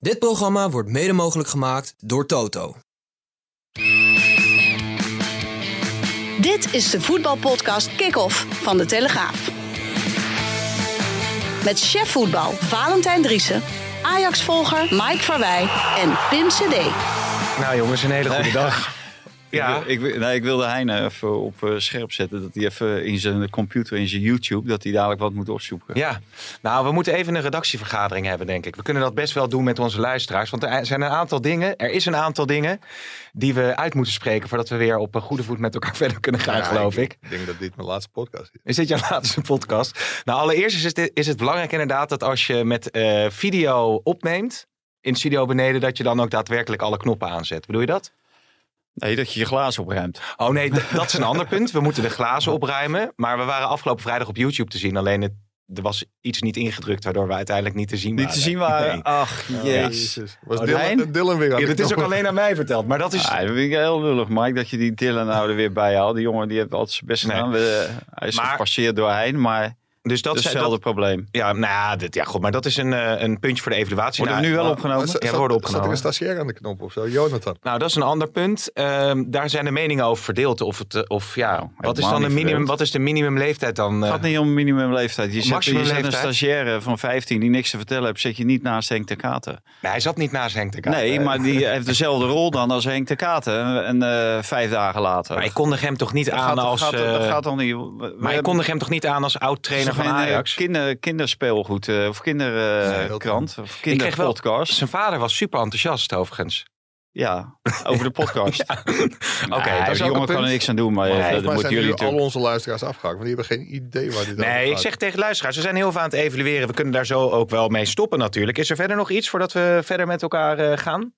Dit programma wordt mede mogelijk gemaakt door Toto. Dit is de voetbalpodcast Kick-Off van De Telegraaf. Met chef voetbal Valentijn Driessen, Ajax-volger Mike Verwij en Pim CD. Nou jongens, een hele goede dag. Ja. Ik, wil- ik, nee, ik wilde Heine even op eh, scherp zetten. Dat hij even in zijn computer, in zijn YouTube, dat hij dadelijk wat moet opzoeken. Ja, nou we moeten even een redactievergadering hebben denk ik. We kunnen dat best wel doen met onze luisteraars. Want er zijn een aantal dingen, er is een aantal dingen die we uit moeten spreken voordat we weer op een goede voet met elkaar verder kunnen gaan, geloof ik. Ik denk dat dit mijn laatste podcast is. Is dit jouw laatste podcast? Nou, allereerst is het, is het belangrijk inderdaad dat als je met eh, video opneemt in de studio beneden, dat je dan ook daadwerkelijk alle knoppen aanzet. Bedoel je dat? Nee, dat je je glazen opruimt. Oh nee, dat is een ander punt. We moeten de glazen opruimen. Maar we waren afgelopen vrijdag op YouTube te zien. Alleen het, er was iets niet ingedrukt, waardoor we uiteindelijk niet te zien waren. Niet te zien waren. Nee. Ach, jezus. Was Oh, Dylan? Dylan weer aan Ja, dat is ook alleen aan mij verteld. Maar dat is... Ah, dat vind ik heel lullig, Mike, dat je die Dylan nou er weer bij haalt. Die jongen die heeft altijd zijn best gedaan. We- hij is Maar- gepasseerd door Hein, maar dus dat hetzelfde dat, probleem. ja, nou ja, dit, ja, goed, maar dat is een, eh, een puntje voor de evaluatie. Wordt het Nou, nu wel opgenomen? Zat- Ja, zat- worden Zat er opgenomen. een stagiair aan de knop of zo? Jonathan. Nou, dat is een ander punt. Ehm, daar zijn de meningen over verdeeld. Of het, eh, of ja, wat is dan de niet minimum? Wat is de minimumleeftijd dan? Het eh? gaat niet om minimumleeftijd. Je zet, je zet een stagiaire van 15 die niks te vertellen heeft, zet je niet naast Henk de Katen. Nee, hij zat niet naast Henk de Kaat. Nee, maar die heeft dezelfde rol dan als Henk de Katen. En eh, vijf dagen later. Maar ik kondig hem toch niet dat aan gaat, als... gaat, dat gaat dan niet. Maar ik kondig hem toch niet aan als oud-trainer van eh, Ajax? Kinder, kinderspeelgoed eh, of Nee, kinderkrant of Ik kreeg wel- kinderpodcast. Zijn vader was super enthousiast overigens. Ja, over de podcast. Oké, Nee, ook jongen een kan er punt. niks aan doen, maar Nee, eh, volgens dat Maar moeten jullie nu al natuurlijk. onze luisteraars afgehaakt. Want die hebben geen idee waar dit over Nee, ik zeg tegen luisteraars, we zijn heel veel aan het evalueren. We kunnen daar zo ook wel mee stoppen natuurlijk. Is er verder nog iets voordat we verder met elkaar eh, gaan?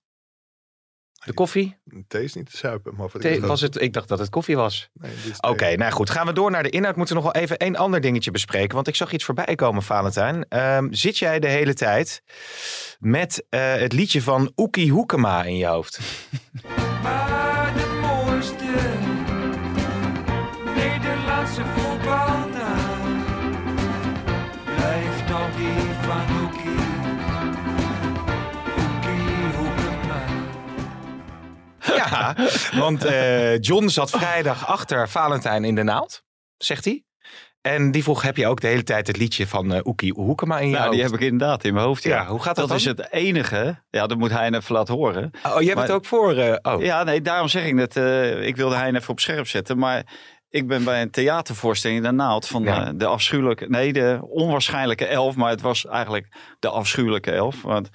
De koffie? Thee is niet te zuipen. Maar voor Thee- was het, ik dacht dat het koffie was. Nee, Oké, nou goed. Gaan we door naar de inhoud. Moeten we nog wel even één ander dingetje bespreken. Want ik zag iets voorbij komen, Valentijn. Ehm, zit jij de hele tijd met eh, het liedje van Oekie Hoekema in je hoofd? Ja, want eh, John zat vrijdag achter Valentijn in de naald, zegt hij. En die vroeg, heb je ook de hele tijd het liedje van eh Oekie Hoekema in je Nou, hoofd? die heb ik inderdaad in mijn hoofd. Ja, Ja, hoe gaat dat Dat is het enige. Ja, dat moet hij even laten horen. Oh, je hebt Maar- het ook voor... eh, oh, Ja, nee, daarom zeg ik eh, ik wilde hij even op scherp zetten. Maar ik ben bij een theatervoorstelling de naald van Ja. eh, de afschuwelijke... Nee, de onwaarschijnlijke elf. Maar het was eigenlijk de afschuwelijke elf. Want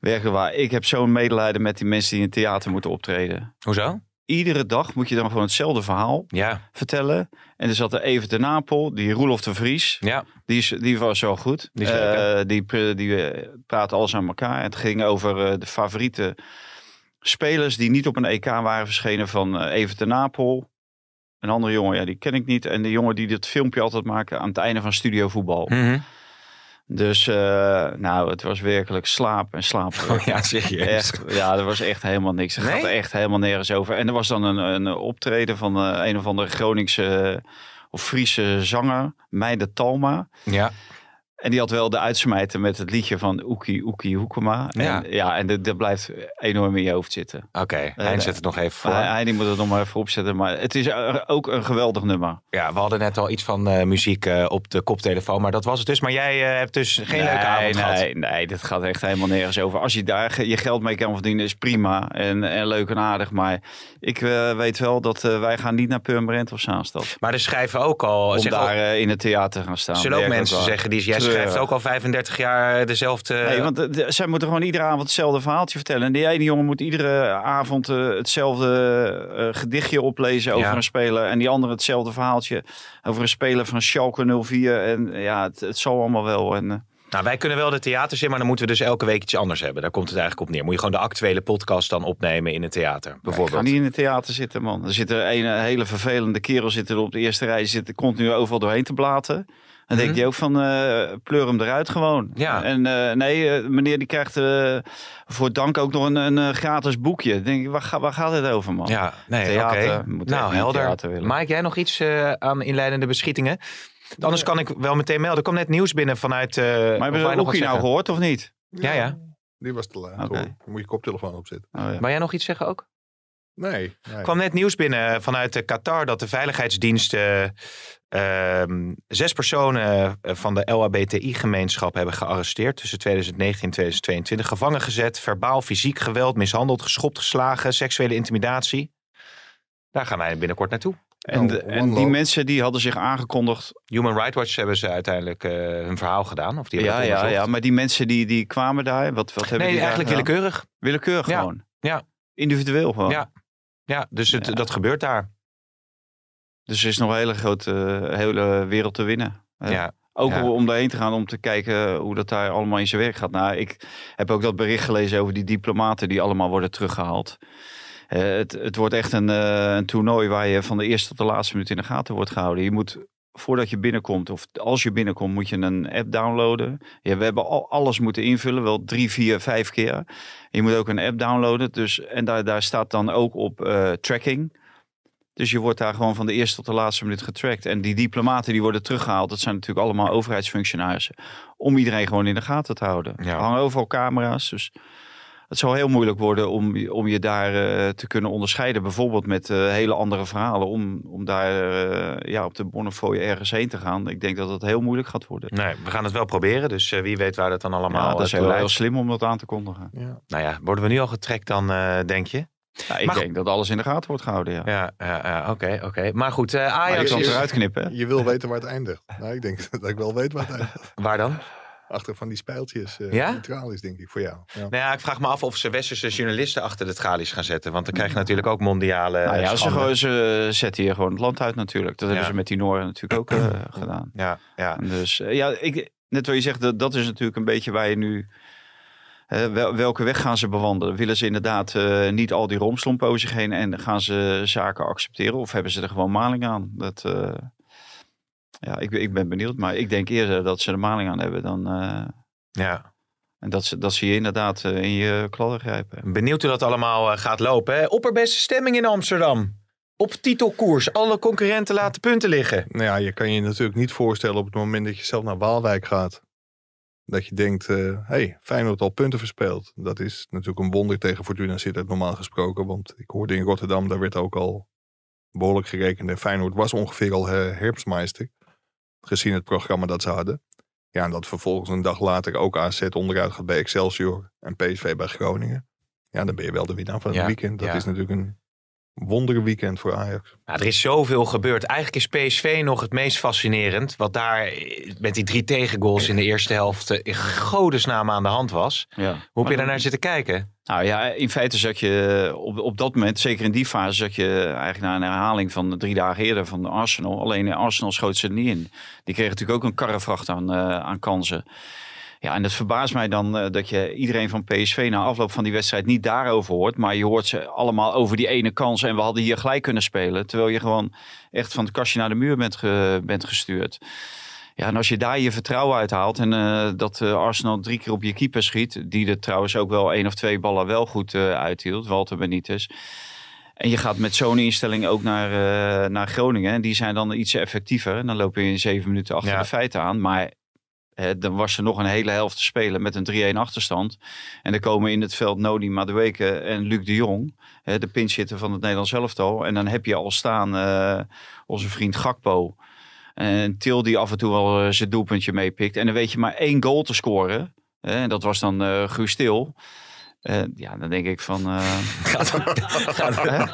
werkelijk waar, ik heb zo'n medelijden met die mensen die in het theater moeten optreden. Hoezo? Iedere dag moet je dan gewoon hetzelfde verhaal Ja, vertellen. En er zat er even de Napel, die Roelof de Vries. ja. Die, is, die was zo goed. Die? Eh, die, die eh, praten alles aan elkaar. Het ging over eh, de favoriete spelers die niet op een EK waren verschenen van eh Evert de Napel. Een andere jongen, ja, die ken ik niet. En de jongen die dit filmpje altijd maken aan het einde van Studio Voetbal. Mhm. Dus, eh, nou, het was werkelijk slaap en slaap. Oh, ja, serieus. Echt, ja, er was echt helemaal niks. Er Nee? gaat echt helemaal nergens over. En er was dan een, een optreden van eh, een of andere Groningse of Friese zanger, Meide Talma. Ja. En die had wel de uitsmijter met het liedje van Oekie Oekie Hoekema. En, Ja. ja. en dat, blijft enorm in je hoofd zitten. Oké, hij nee. zet het nog even voor. Hij, hij moet het nog maar even opzetten. Maar het is er ook een geweldig nummer. Ja, we hadden net al iets van eh, muziek eh, op de koptelefoon, maar dat was het dus. Maar jij eh, hebt dus geen leuke avond nee, gehad. Nee, nee, dat gaat echt helemaal nergens over. Als je daar je geld mee kan verdienen, is prima. En, en leuk en aardig. Maar ik eh, weet wel dat eh, wij gaan niet naar Purmerend of Zaanstad. Maar er schrijven ook al... Om daar ook- eh, in het theater te gaan staan. zullen ook mensen zeggen, die, jij. Schrijft ook al 35 jaar dezelfde... Nee, want eh, zij moeten gewoon iedere avond hetzelfde verhaaltje vertellen. En die ene jongen moet iedere avond eh, hetzelfde eh, gedichtje oplezen over Ja. een speler. En die andere hetzelfde verhaaltje over een speler van Schalke 04. En ja, het, het zal allemaal wel. En, eh, Nou, wij kunnen wel de theaters in, maar dan moeten we dus elke week iets anders hebben. Daar komt het eigenlijk op neer. Moet je gewoon de actuele podcast dan opnemen in een theater, Ik ga bijvoorbeeld. niet in het theater zitten, man. Er zit er een eh, hele vervelende kerel zit er op de eerste rij, zit continu overal doorheen te blaten. Dan denk Mhm. je ook van, eh pleur hem eruit gewoon. Ja. En eh, nee, eh, meneer die krijgt eh, voor dank ook nog een, een eh, gratis boekje. Dan denk ik, waar, ga- waar gaat het over, man? Ja, nee, Theater, oké. Nou, helder. Mike, jij nog iets eh, aan inleidende beschietingen? Anders kan ik wel meteen melden. Er komt net nieuws binnen vanuit... eh Maar hebben we Oekie nou gehoord of niet? Ja, ja. Die was te laat. Oké. hoor. Dan moet je koptelefoon opzetten. Oh, ja. Wou jij nog iets zeggen ook? Nee. nee. Er kwam net nieuws binnen vanuit eh, Qatar dat de veiligheidsdiensten ehm, zes personen eh, van de LHBTI-gemeenschap hebben gearresteerd tussen 2019 en 2022. Gevangen gezet, verbaal, fysiek geweld, mishandeld, geschopt, geslagen, seksuele intimidatie. Daar gaan wij binnenkort naartoe. En, Nou, de- en die mensen die hadden zich aangekondigd. Human Rights Watch hebben ze uiteindelijk eh, hun verhaal gedaan. Of die hebben Ja, ja, ja, maar die mensen die, die kwamen daar, wat, wat hebben Nee, die eigenlijk gedaan? willekeurig. Willekeurig Ja, gewoon. ja. Individueel gewoon. Ja. Ja, dus het, Ja. dat gebeurt daar. Dus er is nog een hele grote eh, hele wereld te winnen. Eh, Ja. Ook Ja. om daarheen te gaan om te kijken hoe dat daar allemaal in zijn werk gaat. Nou, ik heb ook dat bericht gelezen over die diplomaten die allemaal worden teruggehaald. Eh, het, het wordt echt een, een toernooi waar je van de eerste tot de laatste minuut in de gaten wordt gehouden. Je moet, voordat je binnenkomt, of als je binnenkomt, moet je een app downloaden. Ja, we hebben al alles moeten invullen, wel drie, vier, vijf keer. Je moet ook een app downloaden. Dus, en daar, daar staat dan ook op eh, tracking. Dus je wordt daar gewoon van de eerste tot de laatste minuut getracked. En die diplomaten die worden teruggehaald, dat zijn natuurlijk allemaal overheidsfunctionarissen. Om iedereen gewoon in de gaten te houden. Ja. Er hangen overal camera's. Dus het zal heel moeilijk worden om, je- om je daar eh, te kunnen onderscheiden. Bijvoorbeeld met eh, hele andere verhalen. Om, om daar eh, ja, op de Bonnefoy ergens heen te gaan. Ik denk dat dat heel moeilijk gaat worden. Nee, we gaan het wel proberen. Dus eh, wie weet waar dat dan allemaal Ja, dat is heel, slim om dat aan te kondigen. Ja. Nou ja, worden we nu al getrekt dan, eh, denk je? Ja, ik Maar- denk dat alles in de gaten wordt gehouden, ja. Ja, ja, ja oké, oké. Maar goed, eh, Maar je Ajax kan het is- eruit knippen. hè? Je wil weten waar het eindigt. Nou, ik denk dat ik wel weet waar het eindigt. Waar dan? Achter van die spijltjes eh Ja? neutraal is, denk ik, voor jou. Ja. Nou ja, ik vraag me af of ze westerse journalisten achter de tralies gaan zetten. Want dan krijg je natuurlijk ook mondiale Nou ja, ze, gewoon- ze zetten hier gewoon het land uit natuurlijk. Dat hebben ze met die Noorden natuurlijk ook eh, gedaan. Ja, ja. Dus eh, ja, ik, net wat je zegt, dat, dat is natuurlijk een beetje waar je nu... wel, welke weg gaan ze bewandelen? Willen ze inderdaad eh, niet al die romslomp over zich heen en gaan ze zaken accepteren? Of hebben ze er gewoon maling aan? Dat, eh, ja, ik, ik ben benieuwd. Maar ik denk eerder dat ze er maling aan hebben dan... eh, ja. en dat ze, dat ze je inderdaad eh, in je kladden grijpen. Benieuwd hoe dat allemaal eh, gaat lopen. Hè? Opperbeste stemming in Amsterdam. Op titelkoers. Alle concurrenten laten punten liggen. Nou ja, je kan je natuurlijk niet voorstellen op het moment dat je zelf naar Waalwijk gaat. Dat je denkt, hé, hey, Feyenoord al punten verspeeld. Dat is natuurlijk een wonder tegen Fortuna Sittard normaal gesproken. Want ik hoorde in Rotterdam, daar werd ook al behoorlijk gerekend. En Feyenoord was ongeveer al herfstmeister. Gezien het programma dat ze hadden. Ja, en dat vervolgens een dag later ook AZ onderuit gaat bij Excelsior. En PSV bij Groningen. Ja, dan ben je wel de winnaar van het Ja, weekend. Dat ja. is natuurlijk een wonderweekend voor Ajax. Nou, er is zoveel gebeurd. Eigenlijk is PSV nog het meest fascinerend. Wat daar eh, met die drie tegengoals in de eerste helft eh, in godesnaam aan de hand was. Ja. Hoe heb je daar naar zitten kijken? Nou ja, in feite zat je op, op dat moment, zeker in die fase, zat je eigenlijk naar een herhaling van de drie dagen eerder van de Arsenal. Alleen Arsenal schoot ze er niet in. Die kreeg natuurlijk ook een karrevracht aan, eh, aan kansen. Ja, en het verbaast mij dan eh, dat je iedereen van PSV na afloop van die wedstrijd niet daarover hoort. Maar je hoort ze allemaal over die ene kans en we hadden hier gelijk kunnen spelen. Terwijl je gewoon echt van het kastje naar de muur bent, ge- bent gestuurd. Ja, en als je daar je vertrouwen uithaalt en eh, dat eh, Arsenal drie keer op je keeper schiet, die er trouwens ook wel één of twee ballen wel goed eh, uithield, Walter Benitez. En je gaat met zo'n instelling ook naar, naar Groningen. En die zijn dan iets effectiever. En dan loop je in zeven minuten achter Ja. de feiten aan. Maar dan was er nog een hele helft te spelen met een 3-1 achterstand. En er komen in het veld Nodi Madueke en Luc de Jong. de pinchitter van het Nederlands elftal. En dan heb je al staan eh, onze vriend Gakpo. En Til die af en toe wel eh, zijn doelpuntje meepikt. En dan weet je maar één goal te scoren. En dat was dan Guus Til. Eh, ja, dan denk ik van... eh, hè?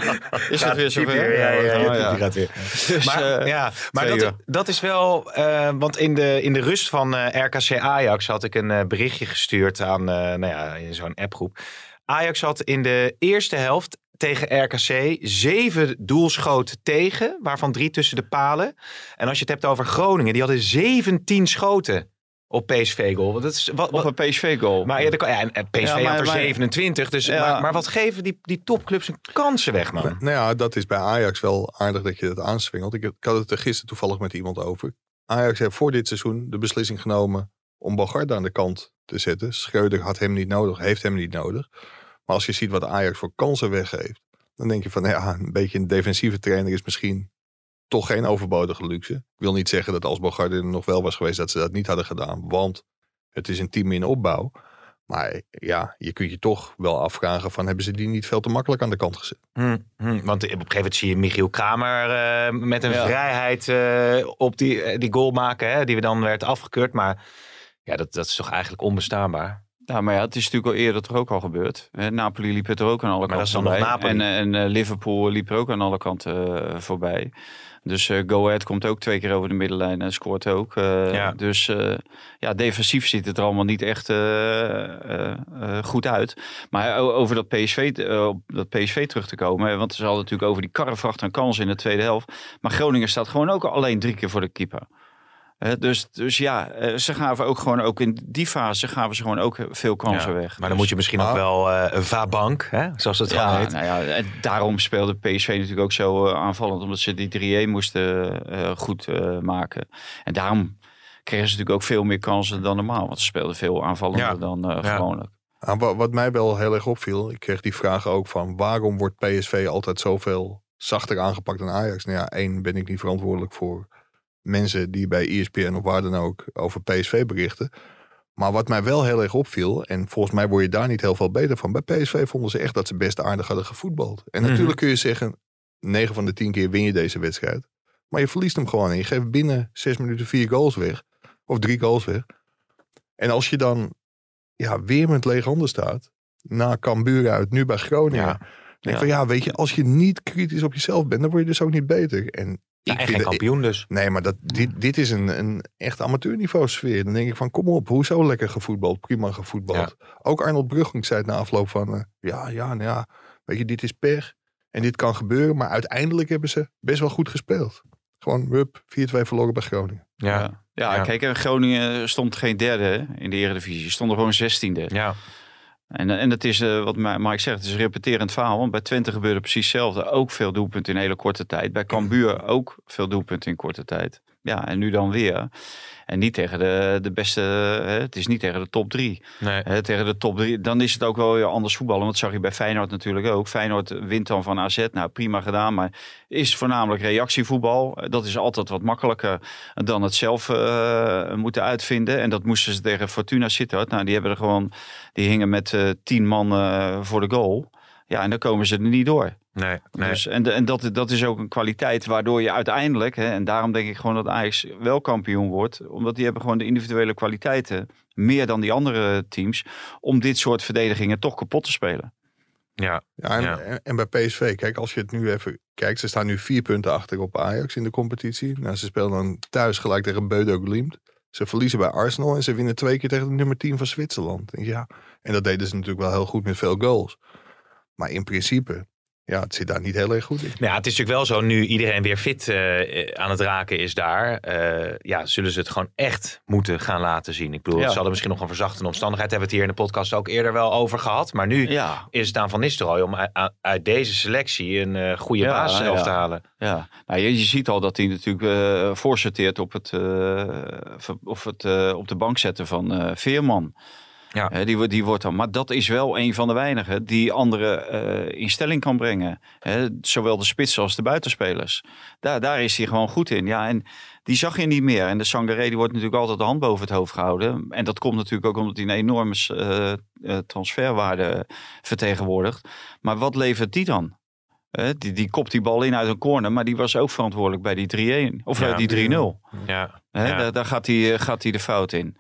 Is het weer zover? Ja, ja, ja, Oh, ja. die gaat weer. Dus, Maar, eh, ja, maar dat, dat is wel. want in de, in de rust van RKC Ajax had ik een berichtje gestuurd aan nou ja, in zo'n appgroep. Ajax had in de eerste helft tegen RKC zeven doelschoten tegen, waarvan drie tussen de palen. En als je het hebt over Groningen, die hadden 17 schoten op PSV-goal. Want dat is wat, Op een PSV-goal. maar kan- ja, en- PSV Ja, maar- had er maar- 27. Dus, Ja. maar, maar wat geven die, die topclubs hun kansen weg, man? Nou ja, dat is bij Ajax wel aardig dat je dat aanswingelt. Ik, ik had het er gisteren toevallig met iemand over. Ajax heeft voor dit seizoen de beslissing genomen om Bogarde aan de kant te zetten. Schreuder had hem niet nodig, heeft hem niet nodig. Maar als je ziet wat Ajax voor kansen weggeeft, dan denk je van ja, een beetje een defensieve trainer is misschien toch geen overbodige luxe. Ik wil niet zeggen dat als Bogarde er nog wel was geweest dat ze dat niet hadden gedaan, want het is een team in opbouw. Maar ja, je kunt je toch wel afvragen van hebben ze die niet veel te makkelijk aan de kant gezet? Hm, hm, want op een gegeven moment zie je Michiel Kramer eh, met een Ja. vrijheid eh, op die, eh, die goal maken, hè, die we dan werd afgekeurd. Maar ja, dat, dat is toch eigenlijk onbestaanbaar. Ja, maar ja, het is natuurlijk al eerder toch ook al gebeurd. Hè, Napoli liep het er ook aan alle Maar dat is kanten nog voorbij. Napoli. En, en eh, Liverpool liep er ook aan alle kanten eh, voorbij. Dus eh Go Ahead komt ook twee keer over de middenlijn en scoort ook. eh, Ja. Dus eh, ja, defensief ziet het er allemaal niet echt goed uit. Maar over dat PSV, op dat PSV terug te komen. Want ze hadden natuurlijk over die karrevracht aan kansen in de tweede helft. Maar Groningen staat gewoon ook alleen drie keer voor de keeper. Hè, dus, dus ja, eh, ze gaven ook gewoon ook in die fase gaven ze gewoon ook veel kansen Ja, weg. Maar dan Dus- moet je misschien ook Maar- wel eh, een vabank, hè, zoals het ja, heet. nou ja, en daarom speelde PSV natuurlijk ook zo eh, aanvallend. Omdat ze die 3-1 moesten eh, goed eh, maken. En daarom kregen ze natuurlijk ook veel meer kansen dan normaal. Want ze speelden veel aanvallender Ja. dan eh, Ja. gewoonlijk. Ah, wa- wat mij wel heel erg opviel, ik kreeg die vraag ook van waarom wordt PSV altijd zoveel zachter aangepakt dan Ajax? Nou ja, één ben ik niet verantwoordelijk voor mensen die bij ESPN of waar dan ook over PSV berichten. Maar wat mij wel heel erg opviel, en volgens mij word je daar niet heel veel beter van. Bij PSV vonden ze echt dat ze best aardig hadden gevoetbald. En Mhm. natuurlijk kun je zeggen, 9 van de 10 keer win je deze wedstrijd. Maar je verliest hem gewoon en je geeft binnen 6 minuten vier goals weg. Of drie goals weg. En als je dan ja, weer met lege handen staat. Na Cambuur uit, nu bij Groningen. Ja. Denk Ja. van ja, weet je, als je niet kritisch op jezelf bent, dan word je dus ook niet beter. En Ja, en geen kampioen dus. Nee, maar dat, dit, dit is een, een echt amateurniveau sfeer. Dan denk ik van, kom op, hoezo lekker gevoetbald, prima gevoetbald. Ook Arnold Brugling zei het na afloop van, eh, ja, ja, nou ja, weet je, dit is pech. En dit kan gebeuren, maar uiteindelijk hebben ze best wel goed gespeeld. Gewoon, hup, 4-2 verloren bij Groningen. Ja, Ja. Ja, kijk, en Groningen stond geen derde hè, in de Eredivisie. Ze stonden gewoon zestiende. ja. En, en het is, eh, wat Mike zegt, het is een repeterend verhaal. Want bij Twente gebeurde precies hetzelfde. Ook veel doelpunten in hele korte tijd. Bij Cambuur ook veel doelpunten in korte tijd. Ja, en nu dan weer. En niet tegen de, de beste, hè, het is niet tegen de top drie. Nee. Hè, tegen de top drie, dan is het ook wel weer anders voetballen. Want dat zag je bij Feyenoord natuurlijk ook. Feyenoord wint dan van AZ. Nou, prima gedaan. Maar is voornamelijk reactievoetbal. Dat is altijd wat makkelijker dan het zelf eh, moeten uitvinden. En dat moesten ze tegen Fortuna Sittard. Nou, die hebben er gewoon, die hingen met eh, tien man eh, voor de goal. Ja, en dan komen ze er niet door. Nee, nee. Dus, en en dat, dat is ook een kwaliteit waardoor je uiteindelijk, hè, en daarom denk ik gewoon dat Ajax wel kampioen wordt, omdat die hebben gewoon de individuele kwaliteiten, meer dan die andere teams, om dit soort verdedigingen toch kapot te spelen. ja. Ja, en, Ja. en, en bij PSV, kijk, als je het nu even kijkt, ze staan nu vier punten achter op Ajax in de competitie. Nou, ze spelen dan thuis gelijk tegen Beudo Glimt. Ze verliezen bij Arsenal en ze winnen twee keer tegen de nummer 10 van Zwitserland. En Ja, en dat deden ze natuurlijk wel heel goed met veel goals. Maar in principe, ja, het zit daar niet heel erg goed in. Nou ja, het is natuurlijk wel zo, nu iedereen weer fit eh, aan het raken is daar. eh, ja, zullen ze het gewoon echt moeten gaan laten zien. Ik bedoel, Ja. ze hadden misschien nog een verzachtende omstandigheid. Hebben we het hier in de podcast ook eerder wel over gehad. Maar nu Ja, is het aan Van Nistelrooy om uit, uit deze selectie een eh, goede Ja, basis zelf ja. te halen. ja. Nou, je, je ziet al dat hij natuurlijk eh voorsorteert op het, eh, of het eh, op de bank zetten van eh, Veerman. Ja. Hè, die, wordt- die wordt dan, maar dat is wel een van de weinigen die andere eh, in stelling kan brengen. Hè, zowel de spitsen als de buitenspelers. Daar, daar is hij gewoon goed in. Ja, en die zag je niet meer. En de Sangaré die wordt natuurlijk altijd de hand boven het hoofd gehouden. En dat komt natuurlijk ook omdat hij een enorme eh, eh, transferwaarde vertegenwoordigt. Maar wat levert die dan? Die, die kopt die bal in uit een corner, maar die was ook verantwoordelijk bij die 3-1. Of Ja. die 3-0. Ja, Hè, Ja. Daar, daar gaat, hij, gaat hij de fout in.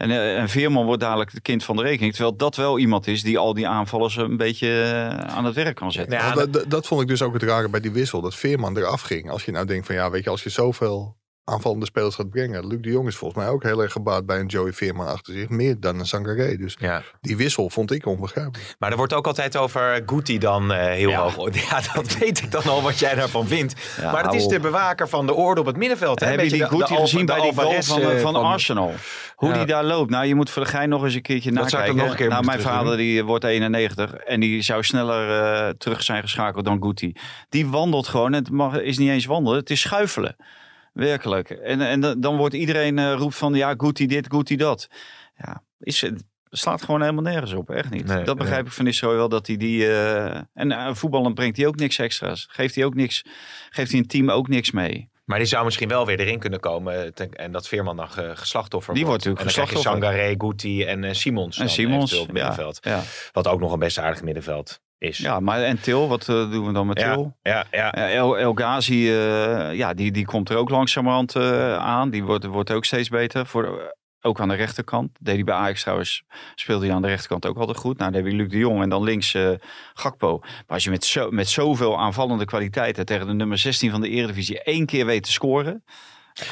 En, eh, en Veerman wordt dadelijk het kind van de rekening. Terwijl dat wel iemand is die al die aanvallers een beetje eh, aan het werk kan zetten. Ja, dat, dat vond ik dus ook het rare bij die wissel. Dat Veerman eraf ging. Als je nou denkt van ja, weet je, als je zoveel aanvallende spelers gaat brengen. Luc de Jong is volgens mij ook heel erg gebaat bij een Joey Veerman achter zich. Meer dan een Sangaré. Dus Ja. die wissel vond ik onbegrijpelijk. Maar er wordt ook altijd over Guti dan eh, heel Ja. hoog. Ja, dat weet ik dan al wat jij daarvan vindt. Ja, maar dat is de bewaker van de orde op het middenveld. hè? Heb je Beetje die de- de Guti gezien bij die goal van, eh, van, Arsenal? Hoe Ja. die daar loopt. Nou, je moet voor de gein nog eens een keertje Dat zou ik nakijken. nog een keer nou, mijn vader die wordt 91 en die zou sneller eh, terug zijn geschakeld dan Guti. Die wandelt gewoon. En het mag, is niet eens wandelen, het is schuifelen. Werkelijk. En, en dan- wordt iedereen eh, roept van ja, Guti dit, Guti dat. Ja, is, het slaat gewoon helemaal nergens op. Echt niet. Nee, dat begrijp ik van Nistelrooy wel dat hij die... eh, en uh, voetballen brengt hij ook niks extra's. Geeft hij ook niks... Geeft hij een team ook niks mee. Maar die zou misschien wel weer erin kunnen komen. eh, ten- en dat Veerman dan ge- geslachtoffer Die wordt. natuurlijk en dan geslachtoffer. Sangaré, Guti en eh, Simons. En Simons. op het Ja, middenveld. ja. Wat ook nog een best aardig middenveld is. ja, maar en Til, wat eh, doen we dan met ja, Til? ja, ja. El, El Ghazi, eh, ja, die, die komt er ook langzamerhand eh, aan. Die wordt, wordt ook steeds beter. Voor, ook aan de rechterkant. Deed hij bij Ajax trouwens, speelde hij aan de rechterkant ook altijd goed. Nou, dan heb je Luc de Jong en dan links Gakpo. Maar als je met, zo, met zoveel aanvallende kwaliteiten tegen de nummer 16 van de Eredivisie één keer weet te scoren.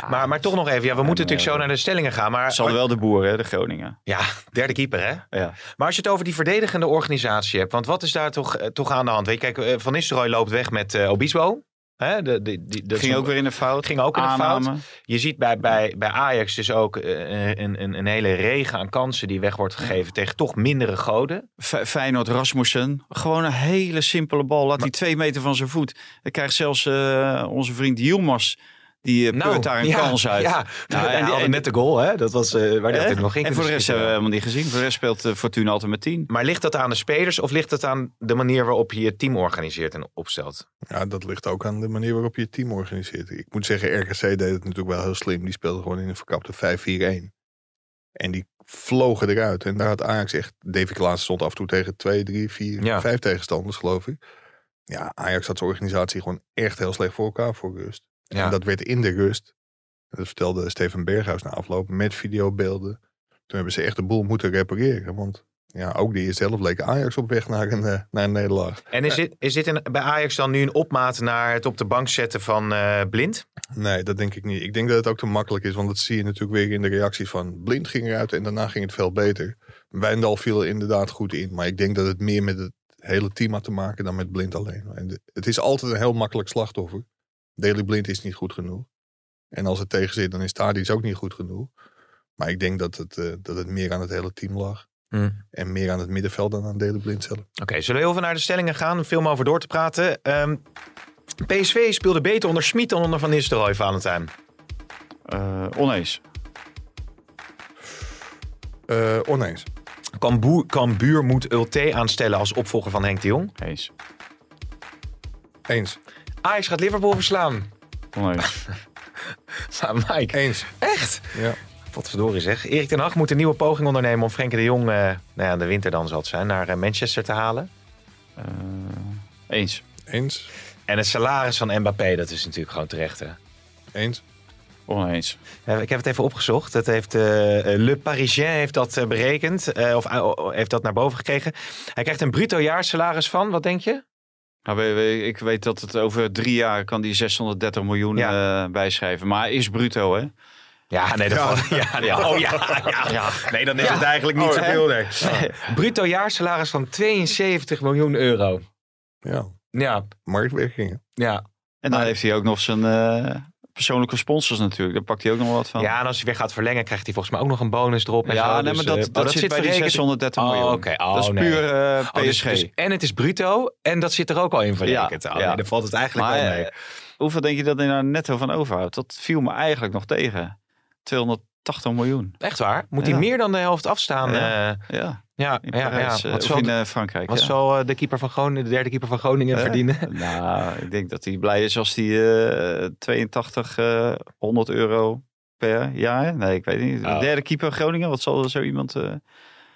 Ja, Maar, maar toch nog even. Ja, we moeten natuurlijk zo naar de stellingen gaan. Maar hadden wel de boeren, de Groningen. Ja, derde keeper hè. Ja. Maar als je het over die verdedigende organisatie hebt. Want wat is daar toch, eh, toch aan de hand? Weet je, kijk, eh, Van Nistelrooy loopt weg met eh Obispo. Hè, de, ging ook weer in de fout. ging ook in de Aanname. fout. Je ziet bij, bij, bij Ajax dus ook eh, een, een, een hele regen aan kansen die weg wordt gegeven tegen toch mindere goden. Fe- Feyenoord Rasmussen. Gewoon een hele simpele bal. Laat die twee meter van zijn voet. Dan krijgt zelfs eh, onze vriend Yilmaz. Die uh, daar een ja, kans uit. Ja, Nou, en, en die- en- net de goal, hè? Dat was eh, waar die Hè? altijd nog in en voor de rest hebben we helemaal niet gezien. Voor de rest speelt eh, Fortuna altijd met 10. Maar ligt dat aan de spelers of ligt het aan de manier waarop je je team organiseert en opstelt? Ja, dat ligt ook aan de manier waarop je je team organiseert. Ik moet zeggen, RKC deed het natuurlijk wel heel slim. Die speelde gewoon in een verkapte 5-4-1. En die vlogen eruit. En daar had Ajax echt... Davy Klaassen stond af en toe tegen 2, 3, 4, Ja. 5 tegenstanders, geloof ik. Ja, Ajax had zijn organisatie gewoon echt heel slecht voor elkaar voor rust. Ja. En dat werd in de rust. Dat vertelde Steven Berghuis na afloop met videobeelden. Toen hebben ze echt de boel moeten repareren. Want ja, ook eerste helft leek Ajax op weg naar een, eh, naar een nederlaag. En is dit, is dit een, bij Ajax dan nu een opmaat naar het op de bank zetten van eh, Blind? Nee, dat denk ik niet. Ik denk dat het ook te makkelijk is. Want dat zie je natuurlijk weer in de reacties van Blind ging eruit en daarna ging het veel beter. Wijndal viel er inderdaad goed in. Maar ik denk dat het meer met het hele team had te maken dan met Blind alleen. En het is altijd een heel makkelijk slachtoffer. Daily Blind is niet goed genoeg. En als het tegen zit, dan is Tadic ook niet goed genoeg. Maar ik denk dat het, eh, dat het meer aan het hele team lag. Hmm. En meer aan het middenveld dan aan Daily Blind zelf. Oké, zullen we heel veel naar de stellingen gaan? Veel om over door te praten. Ehm, PSV speelde beter onder Schmid dan onder Van Nistelrooy, Valentijn. Eh oneens. Eh oneens. Cambuur, Cambuur moet Ulte aanstellen als opvolger van Henk de Jong. Eens. Eens. Ajax gaat Liverpool verslaan. Oneens. Nou, Mike. Eens. Echt? Ja. Wat verdorie zeg. Erik ten Hag moet een nieuwe poging ondernemen om Frenkie de Jong, eh, nou ja, in de winter dan zal het zijn, naar eh, Manchester te halen. Eh, eens. Eens. En het salaris van Mbappé, dat is natuurlijk gewoon terecht. Hè? Eens. Oneens. Eh, Ik heb het even opgezocht. Dat heeft, Le Parisien heeft dat eh, berekend. eh, of heeft dat naar boven gekregen. Hij krijgt een bruto jaarsalaris van, wat denk je? Nou, ik weet dat het over drie jaar kan die 630 miljoen eh, bijschrijven. Maar is bruto, hè? Ja, nee, dat Ja. valt- ja, ja, oh, ja, ja. Ja. Nee, dan is Ja. het eigenlijk niet Oh, zoveel. Nee. Bruto jaarsalaris van 72 miljoen euro. Ja. Ja, Marktwerkingen. ja. En dan heeft hij ook nog zijn eh, persoonlijke sponsors natuurlijk. Daar pakt hij ook nog wat van. ja, en als hij weer gaat verlengen, krijgt hij volgens mij ook nog een bonus erop. En Ja, zo. nee, Dus, maar dat, eh, dat, oh, zit, bij die verrekend. 630 Oh, miljoen. oké. Oh, dat is nee. puur eh, Oh, dus- PSG. dus- en het is bruto en dat zit er ook al in verrekend. Ja, oh, ja. nee, dan valt het eigenlijk maar wel mee. eh, hoeveel denk je dat hij daar netto van overhoudt? Dat viel me eigenlijk nog tegen. 280 miljoen. Echt waar? Moet hij meer dan de helft afstaan? Ja. Ja, Ja, ja, in ja. Parijs, eh, Wat of zal, in eh, Frankrijk. wat ja. zal eh, de, keeper van Groningen, de derde keeper van Groningen Eh, verdienen? Nou, ik denk dat hij blij is als hij eh 82, eh, 100 euro per jaar. Nee, ik weet niet. De Oh. derde keeper Groningen, wat zal er zo iemand eh,